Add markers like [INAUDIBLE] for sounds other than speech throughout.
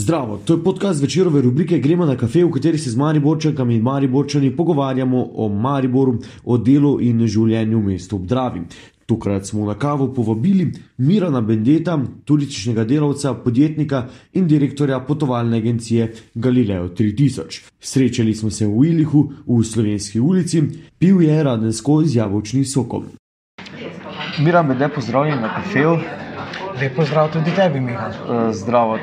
Zdravo, to je podcast večerove rubrike Gremo na kafe, v kateri se z Mariborčankami in Mariborčani pogovarjamo o Mariboru, o delu in življenju v mestu Obdravi. Tokrat smo na kavo povabili Mirana Bendeta, turističnega delavca, podjetnika in direktorja potovalne agencije Galileo 3000. Srečali smo se v Ilihu v Slovenski ulici, pil je radensko z jabolčnim sokom. Miran Bende, pozdravljen na kafeju. Lepo zdrav tudi tebi, Miha. Eh, Zdravo.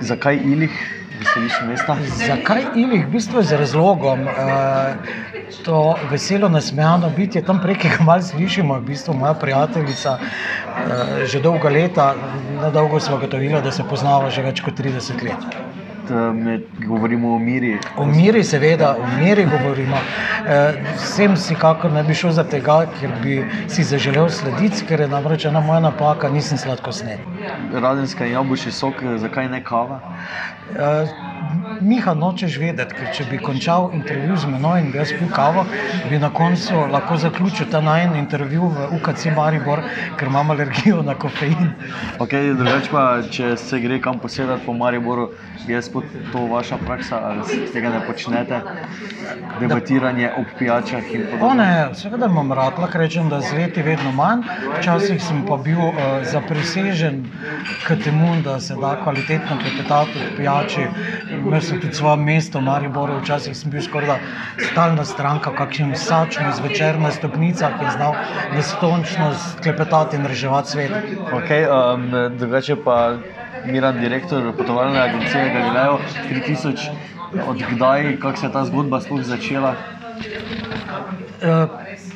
Zakaj Ilih, veseliš mesta? Zakaj ilih? V bistvu z razlogom. eh, To veselo nasmejano bitje, tam prej, ki ga malo slišimo, je v bistvu moja prijateljica eh, že dolga leta, na dolgo smo gotovili, da se poznava že več kot 30 let. Da me govorimo o miri. O miri, seveda, o miri govorimo. Vsem si kakor ne bi šel za tega, ker bi si zaželel slediti, ker je namreč ena moja napaka, nisem sladko sned. Radenska jabolčni sok, eh, zakaj ne kava? Miha, nočeš vedeti, ker če bi končal intervju z menoj in bi jaz pil kavo, bi na koncu lahko zaključil ta najen intervju v UKC Maribor, ker imam alergijo na kofein. Okay, drugač pa, če se gre kam posedati po Mariboru, je spod to vaša praksa ali tega ne počnete? Debatiranje ob pijačah in O podobno. ne, seveda imam rad, lahko rečem, da z leti vedno manj. Včasih sem pa bil uh, zaprisežen k temu, da se da kvalitetno klepetati ob pijači. Imel sem tudi svoje mesto v Mariboru, včasih sem bil skoraj da stalna stranka, v kakšnem sačmu zvečer na stopnicah in znal nestončno klepetati in reševati svet. Okay, um, drugače pa Miran, direktor potovalne agencije Galileo 3000. Od kdaj, kako se je ta zgodba sploh začela? Eh,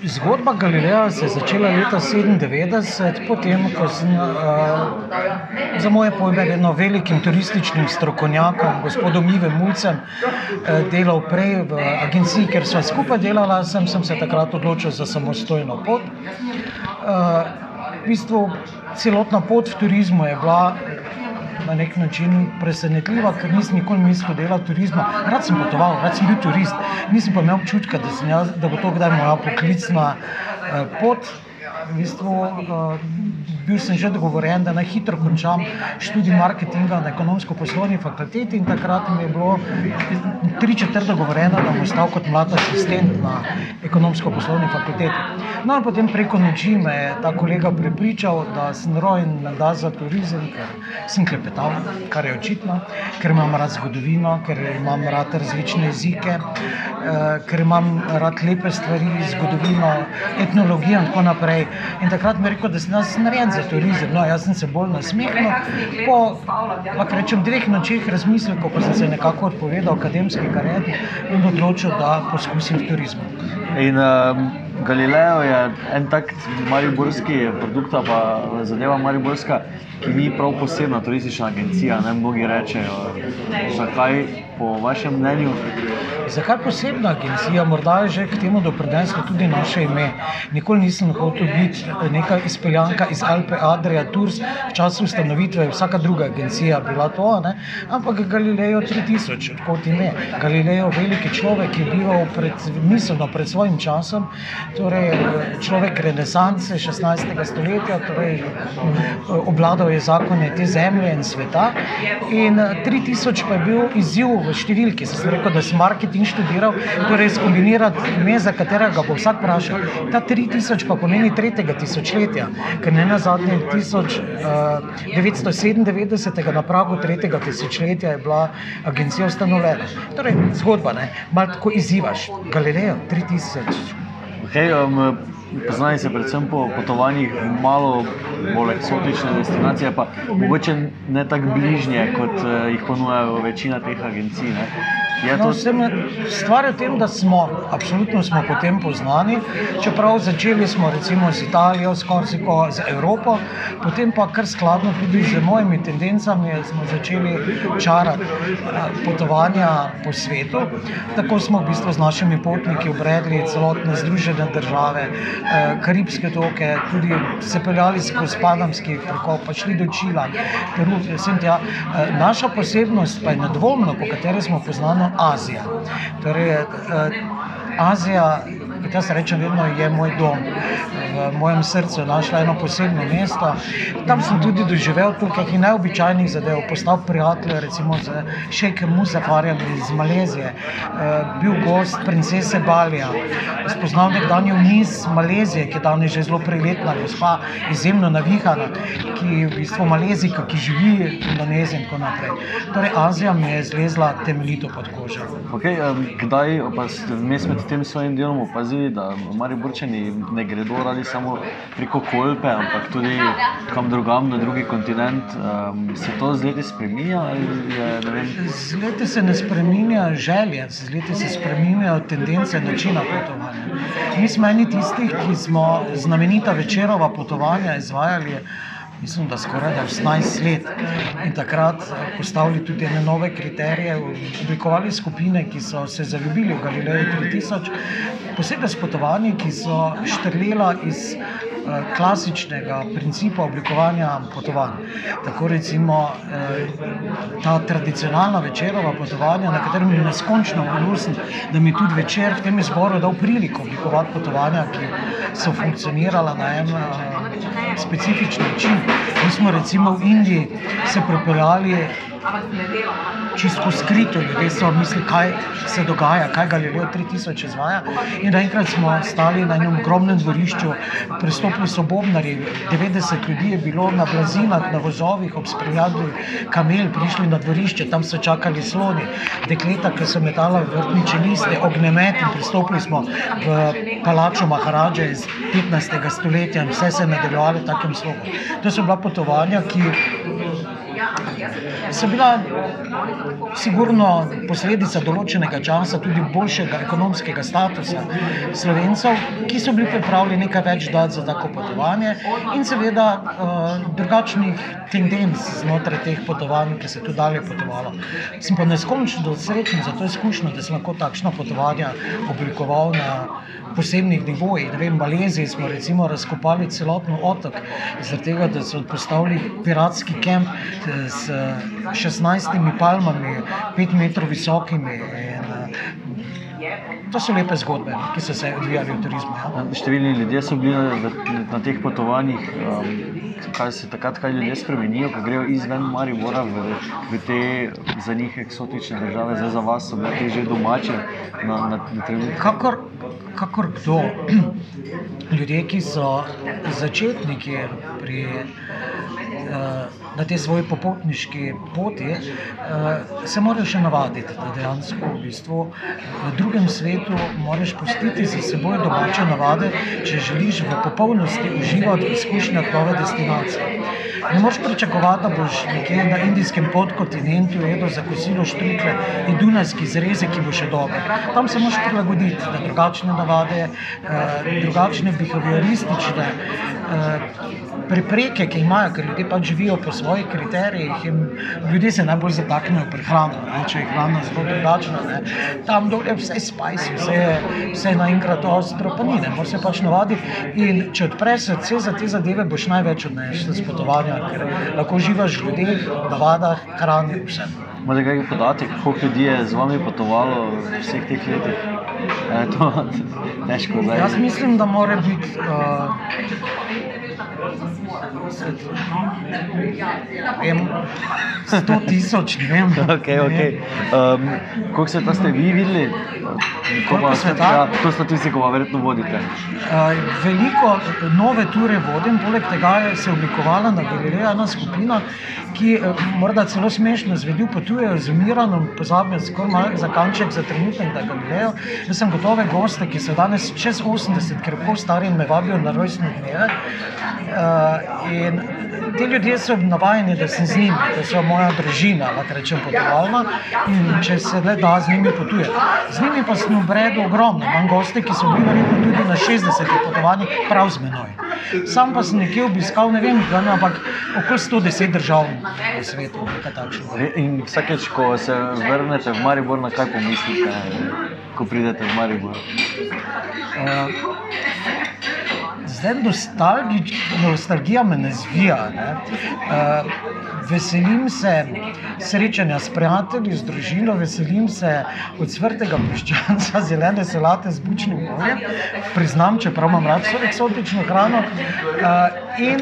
Zgodba Galileja se je začela leta 1997, potem ko sem uh, za moje pojme vedno velikim turističnim strokovnjakom, gospodom Ive Mulcem, uh, delal prej v agenciji, ker smo skupaj delali, sem, sem se takrat odločil za samostojno pot. V bistvu celotna pot v turizmu je bila na nek način presenetljiva, ker nisem nikoli mislil delati turizma. Rad sem potoval, rad sem bil turist, nisem pa imel občutka, da, jaz, da bo to kdaj moja poklicna eh, pot. V bistvu, uh, bil sem že dogovorjen, da naj hitro končam študij marketinga na ekonomsko-poslovni fakulteti in takrat mi je bilo tri četrt dogovorjeno, da bom ostal kot mlad asistent na ekonomsko-poslovni fakulteti. No in potem preko noči me je ta kolega prepričal, da sem rojen menda za turizem, ker sem klepetal, kar je očitno, ker imam rad zgodovino, ker imam rad različne jezike, eh, ker imam rad lepe stvari, zgodovino, etnologijo in tako naprej. In takrat mi je rekel, da sem jaz narejen za turizem. No, jaz sem se bolj nasmehnil. Po lahko rečem, dveh nočeh razmislekov, ko sem se nekako odpovedal akademski karieri in odločil, da poskusim v turizmu. In um, Galileo je en tak mariborski produkt, pa zadeva mariborska, ki ni prav posebna turistična agencija. Ne mnogi rečejo, zakaj po vašem mnenju. Zakaj posebna agencija? Morda je že k temu doprineslo tudi naše ime. Nikoli nisem hotel biti neka izpeljanka iz Alpe Adria Tours, v času ustanovitve je vsaka druga agencija bila to, ne? ampak Galileo 3000, odkot ime. Galileo, veliki človek, ki je bival pred, miselno pred svojim časom, torej človek renesance 16. stoletja, torej obladal je zakone te zemlje in sveta. In 3000 pa je bil izziv v številki. Sem rekel, da sem marketing študiral, torej skombinirati ime, za katerega bo vsak vprašal. Ta 3000 pa pomeni tretjega tisočletja, ker ne na zadnje 1997. na pragu tretjega tisočletja je bila agencija ustanovljena. Torej, zgodba, ne, malo tako izzivaš. Galileo 3000. Okay, um, Poznani se predvsem po potovanjih v malo bolj eksotične destinacije, pa mogoče ne tako bližnje, kot uh, jih ponujajo večina teh agencij. Ne? Je No, vsem, stvar je v tem, da smo, absolutno smo potem poznani, čeprav začeli smo recimo z Italijo, s Korsiko, z Evropo, potem pa kar skladno tudi z mojimi tendencami smo začeli čarati eh, potovanja po svetu. Tako smo v bistvu z našimi potniki obredli celotne združene države, eh, Karibske otoke, tudi se peljali skozi Panamski prehod, pa šli do Čila, Peru, vsem tja. Eh, Naša posebnost pa je nedvomno, po kateri smo poznani, Azija. Torej, eh, Azija, kot jaz rečem, vedno je moj dom. V mojem srcu našla eno posebno mesto. Tam sem tudi doživel nekaj neobičajnih zadev, postal prijatelj recimo z Šejkem Muzafarjem iz Malezije, uh, bil gost princese Balija, spoznal nekdanjo mis Malezije, ki je danes že zelo priletna, gospa, izjemno navihana, ki je v bistvu Malezika, ki živi v Indoneziji in tako naprej. Torej, Azija mi je zlezla temeljito pod kožo. Okay, um, kdaj pa ste vmes med tem svojim delom opazili, da Mariborčani ne gredo radi samo preko Kolpe, ampak tudi kam drugam, na drugi kontinent? Um, se to z leti spremenja? Z leti se ne spremenja želje, z leti se spremenjajo tendence načina potovanja. Mi smo eni tistih, ki smo znamenita večerova potovanja izvajali mislim, da skoraj 18 let. In takrat eh, postavili tudi neke nove kriterije, oblikovali skupine, ki so se zaljubili v Galileju 3000, posebej s potovanji, ki so štrlela iz. Eh, klasičnega principa oblikovanja potovanj. Tako recimo eh, ta tradicionalna večerova potovanja, na katerem je neskončno ponosen, da mi tudi večer v tem zboru dal priliko oblikovati potovanja, ki so funkcionirala na en specifičen način. Mi smo recimo v Indiji se propeljali čisto skrito, ljudje so mislili, kaj se dogaja, kaj ga ljudje 3000 izvaja. In naenkrat smo stali na enem ogromnem dvorišču, pristopili so bobnari, 90 ljudi je bilo na blazinah, na vozovih, ob spremljavi kamel, prišli na dvorišče, tam so čakali sloni, dekleta, ki so metala vrtniče liste, ognjemet in pristopili smo v palačo Maharadža iz 15. stoletja in vse se je nadaljevalo takim slogom. To so bila potovanja, ki so bila sigurno posledica določenega časa, tudi boljšega ekonomskega statusa slovencev, ki so bili pripravljeni nekaj več dati za tako potovanje in seveda uh, drugačnih tendenc znotraj teh potovanj, ki se tu dalje potovalo. Sem pa neskončno srečen za to izkušnjo, da sem lahko takšno potovanje oblikoval na posebnih nivojih. V Maleziji smo recimo razkopali celoten otok, zaradi tega, da so postavili piratski kamp s 16 palmami, 5 metrov visokimi. In, To so lepe zgodbe, ki so se odvijale v turizmu. Ja. Številni ljudje so bili na, na teh potovanjih. Um, kaj se takrat, kaj ljudje spremenijo, ko grejo izven Maribora v, v te za njih eksotične države, zdaj za vas so bile te že domače na, na, na trenutek? Kakor, kakor kdo, [CLEARS THROAT] ljudje, ki so začetniki pri. Uh, na tej svoji popotniški poti, uh, se moraš še navaditi, da dejansko v, bistvu v drugem svetu moraš pustiti za seboj domače navade, če želiš v popolnosti uživati v izkušnjah nove destinacije. Ne moreš pričakovati, da boš nekje na indijskem podkontinentu jedel za kosilo štrukle in dunajski zreze, ki bo še dober. Tam se moraš prilagoditi na drugačne navade, uh, drugačne behavioristične. Prepreke, ki imajo, ker ljudje pač živijo po svojih kriterijih in ljudje se najbolj zataknejo pri hrani. Če je hrana zelo drugačna, ne. tam dol je vse spajsi, vse, vse naenkrat ostro, pa ni, ne moreš se pač navaditi. In če odpreš srce za te zadeve, boš največ odnesel z potovanja, ker lahko živiš v ljudeh, navadah, hrani, vse. Imate kaj podatek, koliko ljudi je z vami potovalo v vseh teh letih? E, to, [LAUGHS] težko zdaj. Jaz mislim, da mora biti. Uh, Vem, 100 tisoč, ne vem. Okay, okay. Um, Kako se ta ste vi videli? Koliko sveta? Ja, to statistiko pa verjetno vodite. Veliko nove ture vodim, poleg tega je se oblikovala na Galileju ena skupina, ki morda celo smešno zvedil, potujejo z Miranom, pozabijo za kanček za trenutek, da Galilejo. Jaz sem gotove goste, ki so danes čez 80, ker pol stari in me vabijo na rojstne dneve. Uh, in ti ljudje so navajeni, da sem z njimi, da so moja družina, lahko rečem, potovalna in če se le da, z njimi potuje. Z njimi pa sem obredel ogromno, imam goste, ki so bili verjetno tudi na 60 potovanjih prav z menoj. Sam pa sem nekje obiskal, ne vem, kaj, ampak okoli 110 držav na svetu. In vsakeč, ko se vrnete v Maribor, na kaj pomislite, ko pridete v Maribor? Uh, zdaj nostalgič, nostalgija me ne zvija. Ne? Uh, veselim se srečanja s prijatelji, z družino, veselim se od svrtega piščanca, [LAUGHS] zelene solate z bučnim oljem. Priznam, čeprav imam rad vso eksotično hrano. Uh, in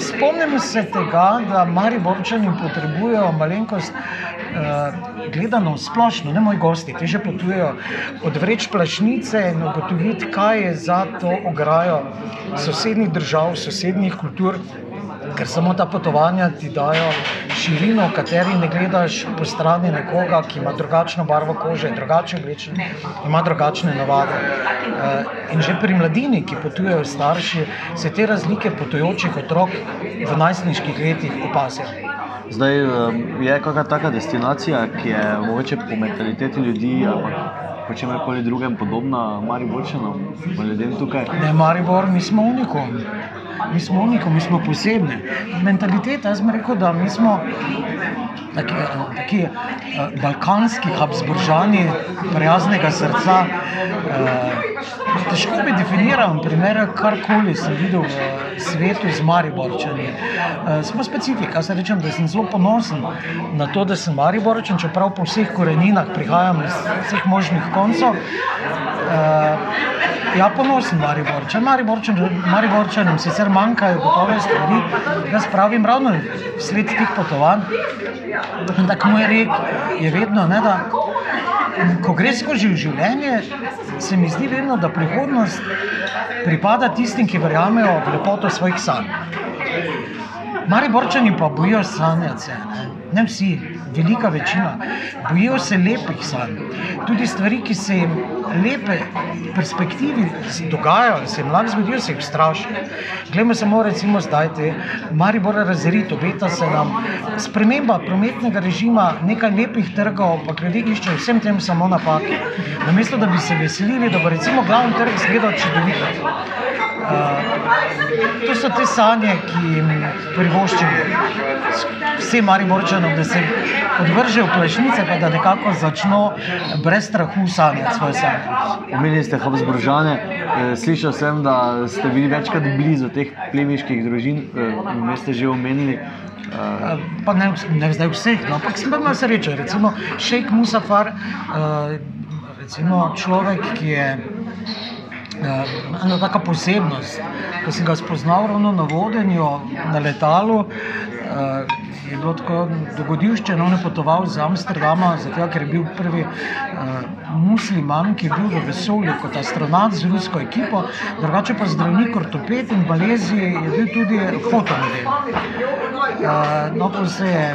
spomnim se tega, da mari borčani potrebujejo malenkost. Uh, gledano splošno, ne moji gosti, ti že potujejo odvreč plašnice in ugotoviti, kaj je za to ograjo sosednjih držav, sosednjih kultur. Ker samo ta potovanja ti dajo širino, v kateri ne gledaš po strani nekoga, ki ima drugačno barvo kože, drugačen oblečen, ima drugačne navade. In že pri mladini, ki potujejo starši, se te razlike potujočih otrok v najstniških letih opazijo. Zdaj je kakšna taka destinacija, ki je mogoče po mentaliteti ljudi ali po čemer koli drugem podobna Mariborčanom, ljudem tukaj. Ne, Maribor, mi smo unikom. Mi smo unikom, mi smo posebni. Mentaliteta, jaz bi rekel, da mi smo taki, taki balkanski, habsburžani, prijaznega srca. Težko bi definiral, primer, karkoli sem videl v svetu z Mariborčani. Smo specifika, jaz rečem, da sem zelo ponosen na to, da sem Mariborčan, čeprav po vseh koreninah prihajam iz vseh možnih koncev. Ja, ponosen Mariborčan. Mariborčanom Mariborčan sicer manjkajo gotove stvari, jaz pravim ravno sled teh potovanj. In tako moj rek je vedno, ne, da ko greš skozi življenje, se mi zdi vedno, da prihodnost pripada tistim, ki verjamejo v lepoto svojih sanj. Mariborčani pa bojijo sanjati, ne? ne vsi, velika večina. Bojijo se lepih sanj. Tudi stvari, ki se jim lepe perspektivi dogajajo, se jim lahko zgodijo, se jih strašijo. Glejmo samo recimo zdaj te Maribor razrit, obeta se nam sprememba prometnega režima, nekaj lepih trgov, pa ljudje iščejo vsem tem samo napake. Namesto, da bi se veselili, da bo recimo glavni trg izgledal čudovito. Uh, to so te sanje, ki jim privoščimo vsem Mariborčanom, da se odvržejo plašnice, pa da nekako začnejo brez strahu sanjati svoje sanje. Omenili ste Habsburžane, slišal sem, da ste bili večkrat blizu teh plemiških družin, mi ste že omenili. Pa ne, ne zdaj vseh, no, ampak sem imel srečo. Recimo Šejk Musafar, recimo človek, ki je ena taka posebnost, ko sem ga spoznal ravno na vodenju, na letalu, je bilo tako dogodivšče, no, on je potoval z Amsterdama, zato ker je bil prvi uh, musliman, ki je bil v vesolju kot astronaut z rusko ekipo, drugače pa zdravnik, ortoped in balezi je bil tudi fotomodel. No, ko se je,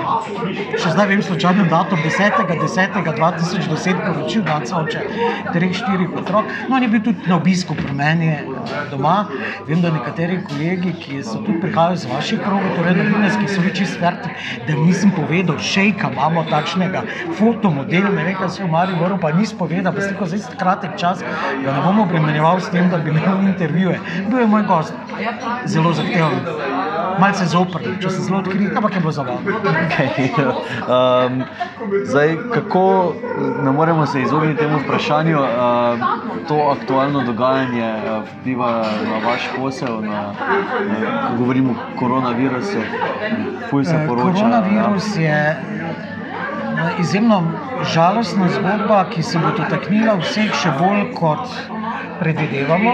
še zdaj vem, slučajno datum 10.10.2010 poročil, da so oče treh, štirih otrok, no, on je bil tudi na obisku pri meni doma, vem, da nekateri kolegi, ki so tudi prihajali z vaših krogov, torej novinarskih, so bili čisto verti, da nisem povedal, šejka imamo takšnega fotomodela, ne vem, kaj se v Mariboru pa nisem povedal, pa sliko za isti kratek čas, ga ne bom obremenjeval s tem, da bi imel intervjuje. Bil je moj gost, zelo zahteven, malce zoprn, če se zelo odkrit, ampak je bilo zabavno. Okay. [LAUGHS] Um, zdaj, kako ne moremo se izogniti temu vprašanju, uh, to aktualno dogajanje uh, vpliva na vaš posel, na, na, ko govorimo o koronavirusu, fuj se poroča. Koronavirus je izjemno žalostna zgodba, ki se bo dotaknila vseh še bolj kot predvidevamo.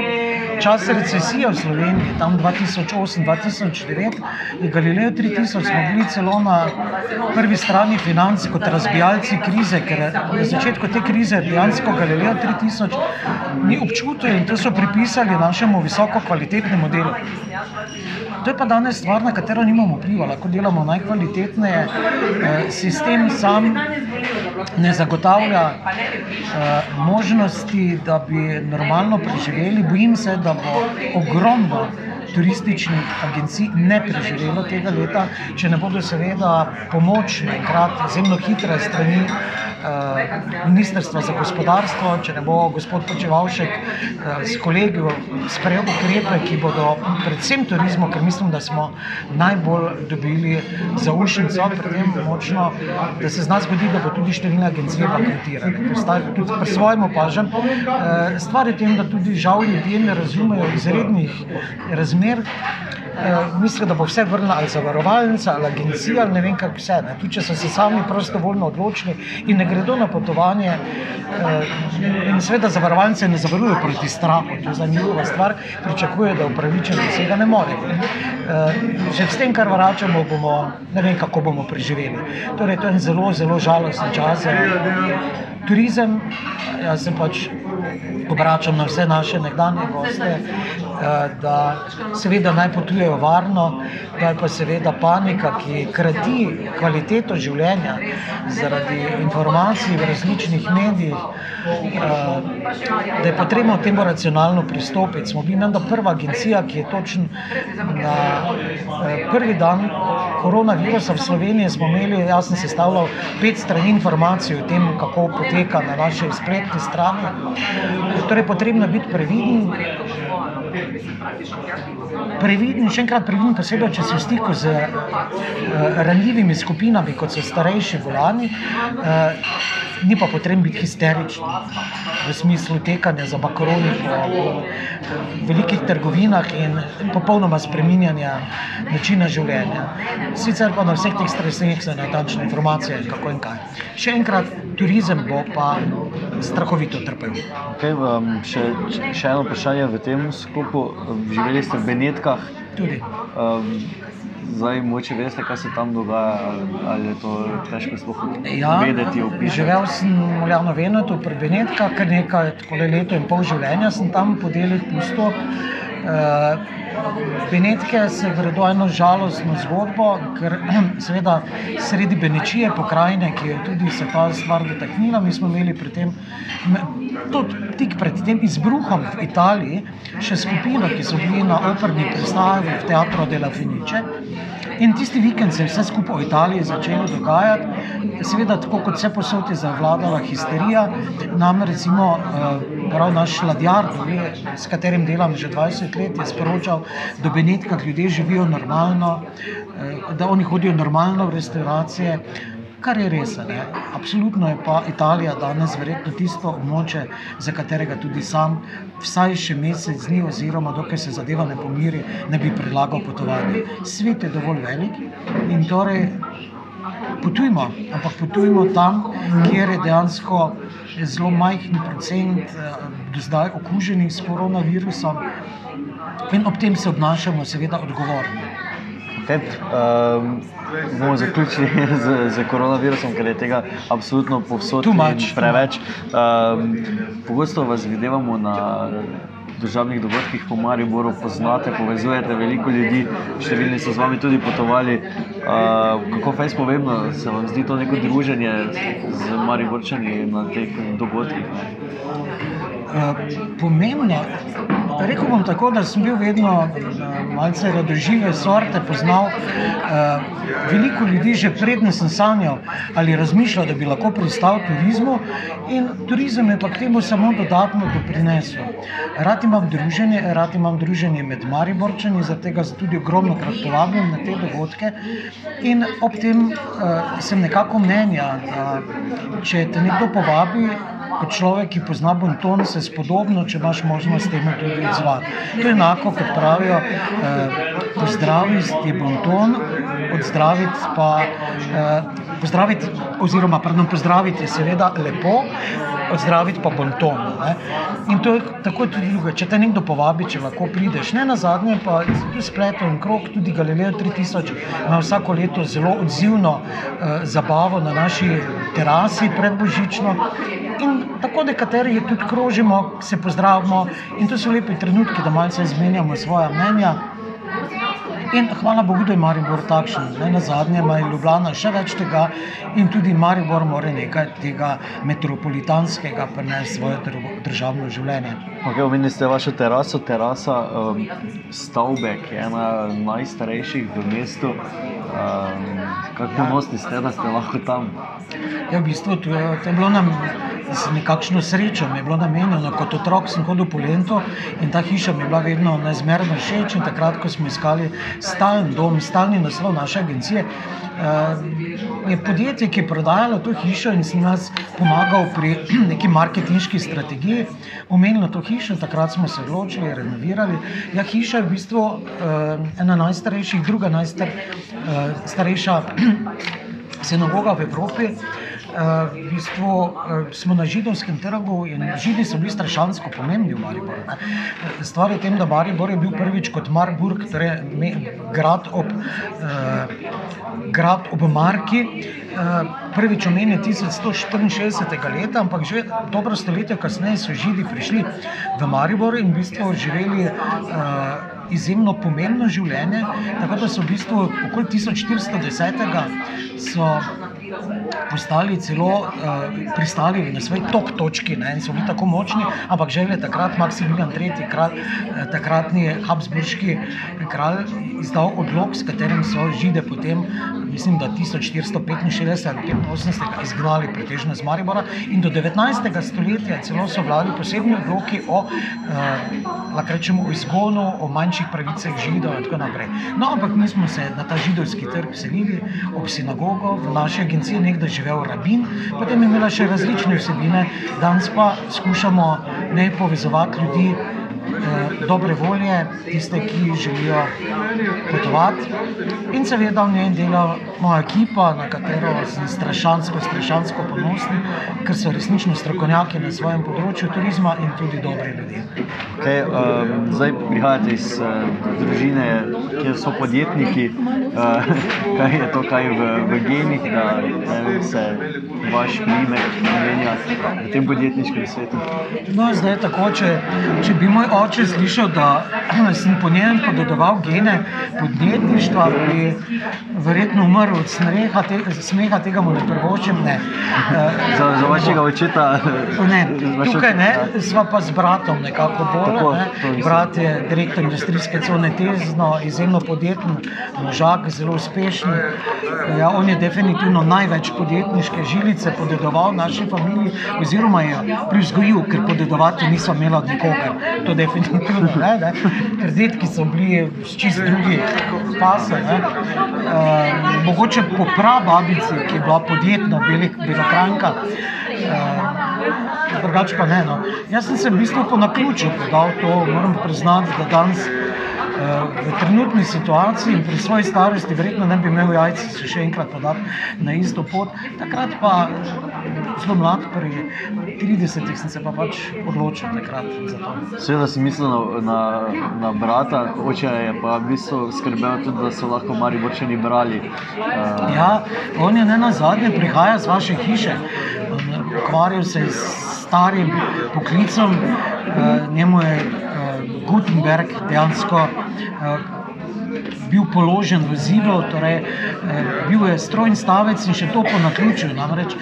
Čas recesije v Sloveniji, tam 2008-2009, je Galileo 3000, smo bili celo na prvi strani financ kot razbijalci krize, ker na začetku te krize dejansko Galileo 3000 ni občutil in to so pripisali našemu visoko kvalitetnemu delu. To je pa danes stvar, na katero nimamo vpliva, lahko delamo najkvalitetneje, sistem sam ne zagotavlja možnosti, da bi normalno preživeli. Bojim se, da bo ogromno turističnih agencij ne preživelo tega leta, če ne bodo seveda pomoč naenkrat zelo hitre strani Ministrstva za gospodarstvo, če ne bo gospod Počevalšek s kolegi sprejel ukrepe, ki bodo predvsem turizmu, ker mislim, da smo najbolj dobili zaušnico pri tem močno, da se z nas zgodi, da bo tudi številne agencije bankrotirane. Tudi pri svojem opažam. Stvar je tem, da tudi žal ljudje ne razumejo izrednih razmer. Mislijo, da bo vse vrnila ali zavarovalnica ali agencija ali ne vem kako vse. Ne. Tudi če so se sami prostovoljno odločili in ne gredo na potovanje. In seveda zavarovalnice ne zavarujejo proti strahu, to je za njihova stvar, pričakujejo, da upravičenci tega ne morejo. Že s tem, kar vračamo, bomo ne vem, kako bomo preživeli. Torej, to je en zelo, zelo žalosten čas turizem. Jaz se pač obračam na vse naše nekdanje goste, da seveda naj potujejo varno, da je pa seveda panika, ki krati kvaliteto življenja zaradi informacij v različnih medijih, da je potrebno temu racionalno pristopiti. Smo bili menda prva agencija, ki je točno na prvi dan koronavirusa v Sloveniji smo imeli, jaz sem sestavljal pet strani informacij o tem, kako poteka na naši spletni strani. Torej, potrebno je biti previden. Previden, še enkrat previden, posebej, če si v stiku z ranljivimi skupinami, kot so starejši, bolni. Ni pa potrebno biti histeričen v smislu tekanja za makaroni po velikih trgovinah in popolnoma spreminjanja načina življenja. Sicer pa na vseh teh streseh so natančne informacije, kako in kaj. Še enkrat, turizem bo pa strahovito trpel. Okej, še, še eno vprašanje v tem sklopu. Živeli ste v Benetkah. Tudi. Zdaj, mogoče veste, kaj se tam dogaja, ali je to težko sploh Ja, vedeti, opisati? živel sem v Ljubljani Venetu pri Benetkah, kar nekaj, takole leto in pol življenja sem tam po delih pustil. Benetke se gredo eno žalostno zgodbo, ker [CLEARS THROAT] seveda sredi Benečije, pokrajine, ki jo tudi se ta stvar dotaknila, mi smo imeli pri tem, tudi tik pred tem izbruhom v Italiji še skupino, ki so bili na operni predstavi v Teatro della Fenice. In tisti vikend se je vse skupaj v Italiji začelo dogajati. Seveda, tako kot vsepovsod je zavladala histerija, nam recimo prav naš ladjar, s katerim delam že dvajset let, je sporočal, da v Benetkah ljudje živijo normalno, da oni hodijo normalno v restavracije, kar je res, ne. Absolutno je pa Italija danes verjetno tisto območje, za katerega tudi sam vsaj še mesec dni oziroma dokler se zadeva ne pomiri, ne bi predlagal potovanje. Svet je dovolj velik in torej potujmo, ampak potujmo tam, kjer je dejansko zelo majhen procent do zdaj okuženih s koronavirusom, in ob tem se obnašajmo seveda odgovorno. Okej, bomo zaključili [LAUGHS] s, s koronavirusom, ker je tega absolutno povsod preveč. Pogosto vas videvamo na družabnih dogodkih po Mariboru, poznate, povezujete veliko ljudi, številni so z vami tudi potovali. Kako fejst pomembno se vam zdi to neko druženje z Mariborčani na teh dogodkih? Pomembno? Rekel bom tako, da sem bil vedno malce radožive sorte, poznal veliko ljudi, že preden sem sanjal ali razmišljal, da bi lahko pristal turizmu, in turizem je pa k temu samo dodatno doprinesel. Rad imam druženje, rad imam druženje med Mariborčani, zaradi tega tudi ogromnokrat povabim na te dogodke. In ob tem sem nekako mnenja, da če te nekdo povabi kot človek, ki pozna bonton, se spodobno, če imaš možnost, temu tudi odzvati. To je enako, kot pravijo, pozdraviti je bonton, odzdraviti pa, pozdraviti oziroma pardon, pozdraviti je seveda lepo, odzdraviti pa bonton, ne. In to je tako tudi drugo, če te nekdo povabi, če lahko prideš. Nenazadnje pa tudi splet en krog, tudi Galileo tri tisoč ima vsako leto zelo odzivno zabavo na naši terasi predbožično. In tako nekateri tudi krožimo, se pozdravimo in to so lepi trenutki, da malce izmenjamo svoja mnenja. In hvala Bogu, da je Maribor takšen. Ne na zadnje ima Ljubljana še več tega in tudi Maribor mora nekaj tega metropolitanskega prenesti v svoje državno življenje. Okay, Omenili ste vašo teraso, terasa um, stavbe, ki je ena najstarejših v mestu. Um, kako ponosni ste, da ste lahko tam? Ja, v bistvu, to, to je bilo nam nekakšno srečo, mi je bilo namenjeno. Kot otrok sem hodil po Lendu in ta hiša mi je bila vedno neizmerno všeč. Takrat, ko smo iskali stalen dom, stalni naslov naše agencije, je podjetje, ki je prodajalo to hišo in sem nas pomagal pri [CLEARS THROAT] neki marketinški strategiji, omenilo to hišo. Takrat smo se odločili, renovirali. Ja, hiša je v bistvu ena najstarejših, druga najstarejša [CLEARS THROAT] sinagoga v Evropi. Uh, v bistvu uh, smo na židovskem trgu in židi so bili strašansko pomembni v Mariboru. Stvar je v tem, da Maribor je bil prvič kot Marburg, torej me, grad, ob, uh, grad ob Marki, uh, prvič omenjen 1164. leta, ampak že dobro stoletje kasneje so židi prišli v Maribor in v bistvu živeli. Uh, Izjemno pomembno življenje, tako da so v bistvu okoli 1410. so postali celo uh, pristali na svoji tok točki ne, in so bili tako močni, ampak že je takrat Maksimilijan III., kralj, eh, takratni Habsburški kralj, izdal odlog, s katerim so žide potem, mislim, da 1465 ali 85 izgnali pretežno iz Maribora in do 19. stoletja celo so vladali posebni odloki o, uh, rečemo, o izgonu, o manjših pravicah židov in tako naprej. No, ampak mi smo se na ta židovski trg selili ob sinagogo v naši agenciji nekdaj živel rabin, potem je imela še različne vsebine, danes pa skušamo ne povezovati ljudi dobre volje, tiste, ki želijo potovati. In seveda v njej dela moja ekipa, na katero sem strašansko, strašansko ponosen, ker so resnično strokovnjaki na svojem področju turizma in tudi dobri ljudje. Okay, um, zdaj prihajate iz uh, družine, kjer so podjetniki. Uh, [LAUGHS] kaj je to, kaj v, v genih, da ne, se vaš primek menja v tem podjetniškem svetu? No, zdaj je tako, če, če bi moj oče slišal, da [CLEARS THROAT] sem po njem podedoval gene podjetništva, bi verjetno umrl od smeha, te, smeha tega mu ne prvočem. Ne. Za, za vašega očeta? Ne, [LAUGHS] tukaj ne, sva pa z bratom nekako bolj. Ne. Brat je direktor industrijske cone Tezno, izjemno podjeten, možak, zelo uspešen. Ja, on je definitivno največ podjetniške žilice podedoval naši familiji, oziroma je privzgojil, ker podedovati nismo imeli od nikogar. To definitivno [LAUGHS] ne, ne. ker detki so bili čist drugi pase. Uh, mogoče po prababici, ki je bila podjetna, bila kranka. Uh, drugače pa ne. No. Jaz sem se v bistvu po naključju podal to, moram priznati, da danes v trenutni situaciji in pri svoji starosti, verjetno ne bi imel jajca se še enkrat podati na isto pot. Takrat pa zelo mlad, pri 30-ih sem se pa pač odločil takrat za to. Seveda si mislil na, na, na brata, oče je pa v bistvu skrbel tudi, da so lahko mari borčani brali. Uh... Ja, on je ne na zadnje prihaja z vaše hiše. Ukvarjal se je s starim poklicom, uh, njemu je Gutenberg dejansko bil položen v zido, torej uh, bil je strojni stavec in še to po naključju. Namreč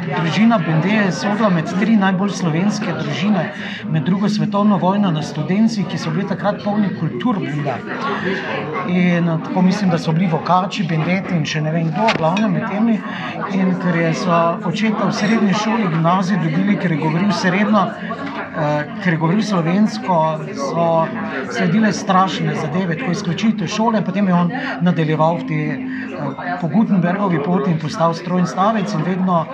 družina Bendeje je sodila med tri najbolj slovenske družine med drugo svetovno vojno na študenci, ki so bili takrat polni kultur Buda. In uh, tako mislim, da so bili vokači, bendeti in še ne vem kdo, glavno med temi. In ker je so očeta v srednji šoli, gimnaziji dobili, ker je govoril srednjo, Eh, ker je govoril slovensko, so sledile strašne zadeve, tako izključitev šole. Potem je on nadaljeval v te, uh, po Gutenbergovi poti in postal strojni stavec. In vedno,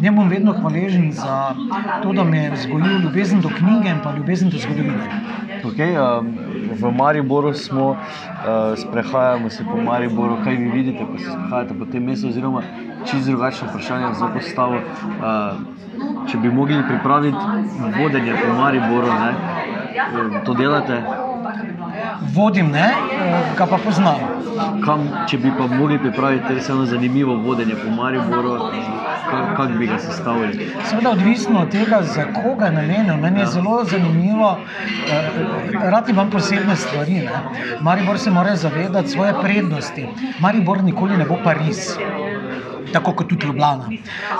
njemu bom vedno hvaležen za to, da me je vzgojil ljubezen do knjige in pa ljubezen do zgodovine. Okay, um, v Mariboru smo, uh, sprehajamo se po Mariboru. Kaj vi vidite, ko se sprehajate po tem mestu? Oziroma, čisto drugačno vprašanje za postavo. Uh, če bi mogli pripraviti vodenje po Mariboru, ne, to delate? Vodim, ne, ga pa poznam. Kam, če bi pa mogli pripraviti res eno zanimivo vodenje po Mariboru? Kako bi ga sestavili? Seveda, odvisno od tega, za koga namenjeno. Meni je zelo zanimivo, eh, rad imam posebne stvari. Ne. Maribor se mora zavedati svoje prednosti. Maribor nikoli ne bo Pariz. Tako kot tudi Ljubljana.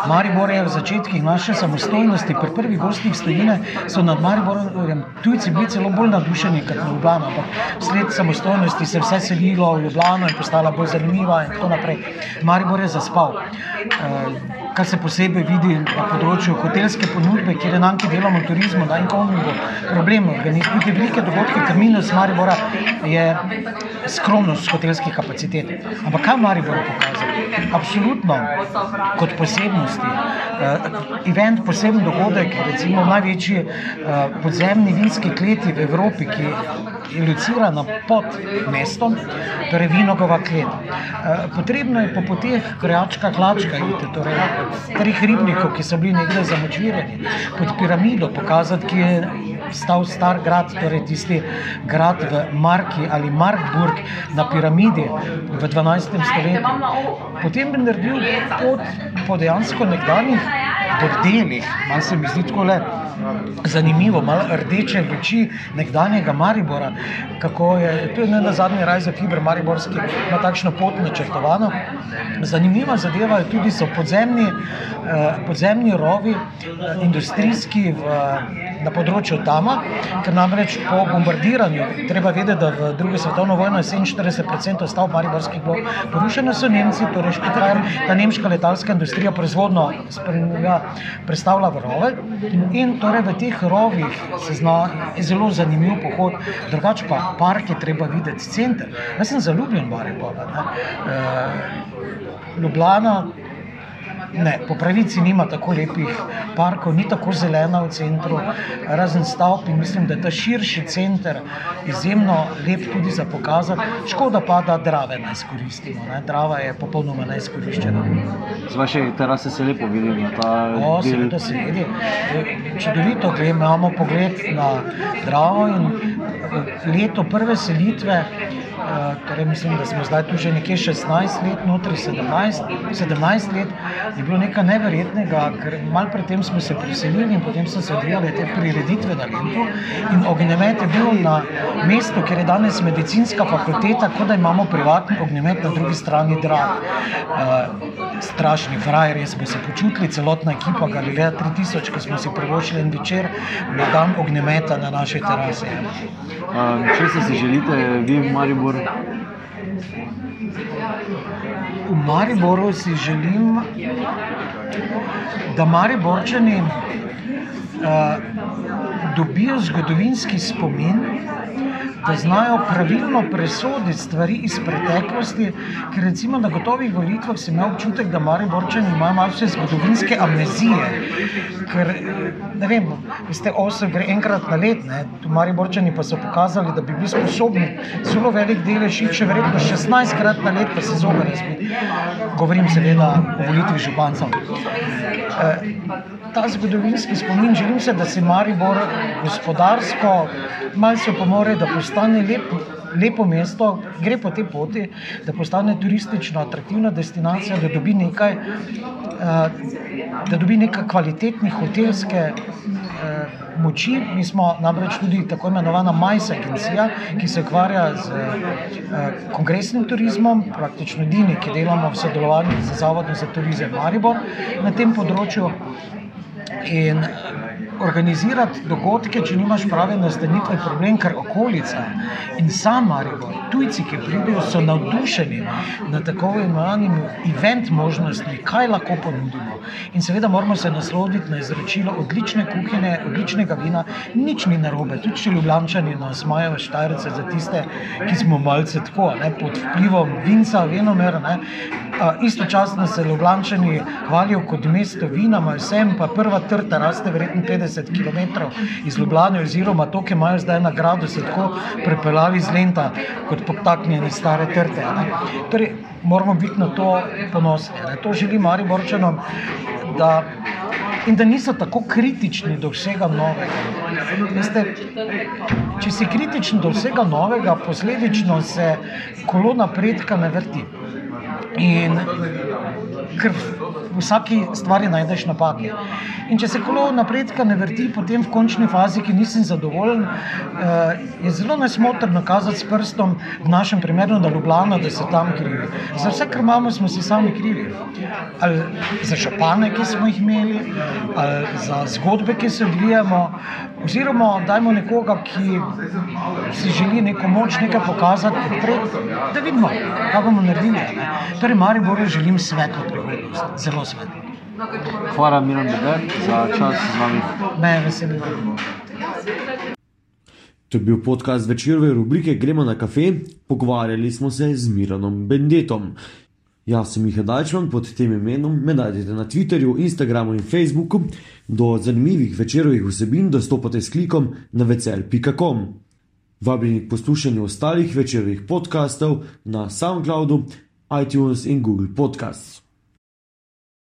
Maribor je v začetkih naše samostojnosti, pri prvih gostih stojine, so nad Mariborjem tujci bili celo bolj navdušeni kot Ljubljana. Ampak sled samostojnosti se je vse selilo v Ljubljano in postala bolj zanimiva in tako naprej. Maribor je zaspal. Uh, kar se posebej vidi na področju hotelske ponudbe, kjer je nam, ki delamo turizmu, da imamo problem. Organizirati velike dogodke, kar minus Maribora je skromnost hotelskih kapacitet. Ampak kaj Maribor pokazal? Absolutno kot posebnosti. Uh, event, poseben dogodek, recimo največji uh, podzemni vinski kleti v Evropi, ki je locirana pod mestom, torej Vinogova klet. Uh, potrebno je po poteh Krajačka, Hlačka, torej treh ribnikov, ki so bili nekdaj zamočvirani, pod piramido pokazati, ki je stal star grad, torej tisti grad v Marki ali Markburg na piramidi v 12. stoletju. Potem bi naredil pot po dejansko nekdanjih bordelih, malo se mi zdi tako le zanimivo, malo rdeče luči nekdanjega Maribora, kako je, to je ne na zadnji raj za fiber Mariborski, ima takšno pot načrtovano. Zanimiva zadeva je tudi so podzemni, eh, podzemni rovi, eh, industrijski v, na področju Tama, ker namreč po bombardiranju, treba vedeti, da v drugi svetovno vojno je 47% stavb Mariborskih bilo porušeno, so Nemci, torej Špitrajer, ta nemška letalska industrija proizvodno predstavlja v rove in torej v teh rovih se zna, zelo zanimiv pohod, drugače pa park je treba videti, center. Jaz sem zaljubljen v Maribor. Uh, Ljubljana, Ne, po pravici nima tako lepih parkov, ni tako zelena v centru, razen stavb. Mislim, da je ta širši center izjemno lep tudi za pokazati. Škoda pa, da Drave ne izkoristimo. Ne. Drava je popolnoma neizkoriščena. Z vaše terase se lepo vidi na ta o, del. Se vidi. Čudovito gledamo, imamo pogled na Dravo in leto prve selitve. Torej mislim, da smo zdaj tu že nekje 16 let, notri 17, 17 let, je bilo nekaj neverjetnega, ker malo predtem smo se preselili in potem so se odvijale te prireditve na Lendu. In ognjemet je bil na mestu, kjer je danes medicinska fakulteta, kot da imamo privatni ognjemet na drugi strani Drave. Uh, strašni frajer, smo se počutili, celotna ekipa Galilea 3000, ko smo si privoščili en večer na dan ognjemeta na naši terasi. Um, če se si želite, vi v Maribor? V Mariboru si želim, da Mariborčani uh, dobijo zgodovinski spomin, da znajo pravilno presoditi stvari iz preteklosti. Ker recimo na gotovih volitvah sem imel občutek, da Mariborčani imajo malo vse zgodovinske amnezije. Ker, ne vem, veste, osem gre enkrat na let, ne, tu Mariborčani pa so pokazali, da bi bili sposobni zelo velik delež, še verjetno 16 krat na let, pa se zobe razbi. Govorim seveda o volitvi župancev. E, ta zgodovinski spomin, želim se, da se Maribor gospodarsko malce pomore, da postane lep, lepo mesto, gre po tej poti, da postane turistično atraktivna destinacija, da dobi nekaj, eh, da dobi nekaj kvalitetnih hotelske eh, moči. Mi smo namreč tudi tako imenovana Majsa agencija, ki se ukvarja z eh, kongresnim turizmom, praktično edini, ki delamo v sodelovanju z Zavodom za turizem Maribor na tem področju. In organizirati dogodke, če nimaš prave nastanitve, problem, ker okolica in sam Maribor, tujci, ki pridejo, so navdušeni nad tako imenovanimi event možnostmi, kaj lahko ponudimo. In seveda moramo se nasloviti na izročilo odlične kuhine, odličnega vina, nič ni narobe, tudi če ljubljani nas imajo štajrce za tiste, ki smo malce tako, ne, pod vplivom vinca, venomer. Ne. Istočasno se ljubljani hvalijo kot mesto vina, imajo vsem, pa prva trta raste verjetno 50 km iz Ljubljana, oziroma to, ki imajo zdaj nagrado, se tako prepeljali z lenta kot potaknjene stare trte. Torej, moramo biti na to ponosni. Ne. To želim Mariborčanom, da, in da niso tako kritični do vsega novega. Veste, če si kritičen do vsega novega, posledično se kolo napredka ne vrti. In ker v vsaki stvari najdeš napake. In če se kolo napredka ne vrti, potem v končni fazi, ki nisem zadovoljen, eh, je zelo nesmotrno kazati s prstom, v našem primeru, da Ljubljana, da so tam krivi. Za vse, kar imamo, smo si sami krivi. Ali za župane, ki smo jih imeli, ali za zgodbe, ki se odvijamo, oziroma dajmo nekoga, ki si želi neko moč, nekaj pokazati, podpreti, da vidimo, kaj bomo naredili. Ne. Torej, Mariboru želim svetlo prihodnost, zelo svetlo. Hvala, Miran Beder, za čas z nami. Me je veselilo. To je bil podcast večerove rubrike Gremo na kafe, pogovarjali smo se z Miranom Bendetom. Jaz sem Miha Dajčman pod tem imenom, me najdete na Twitterju, Instagramu in Facebooku. Do zanimivih večerovih vsebin dostopate s klikom na vecel.com. Vabljeni k poslušanju ostalih večerovih podkastov na SoundCloudu, iTunes in Google Podcasts.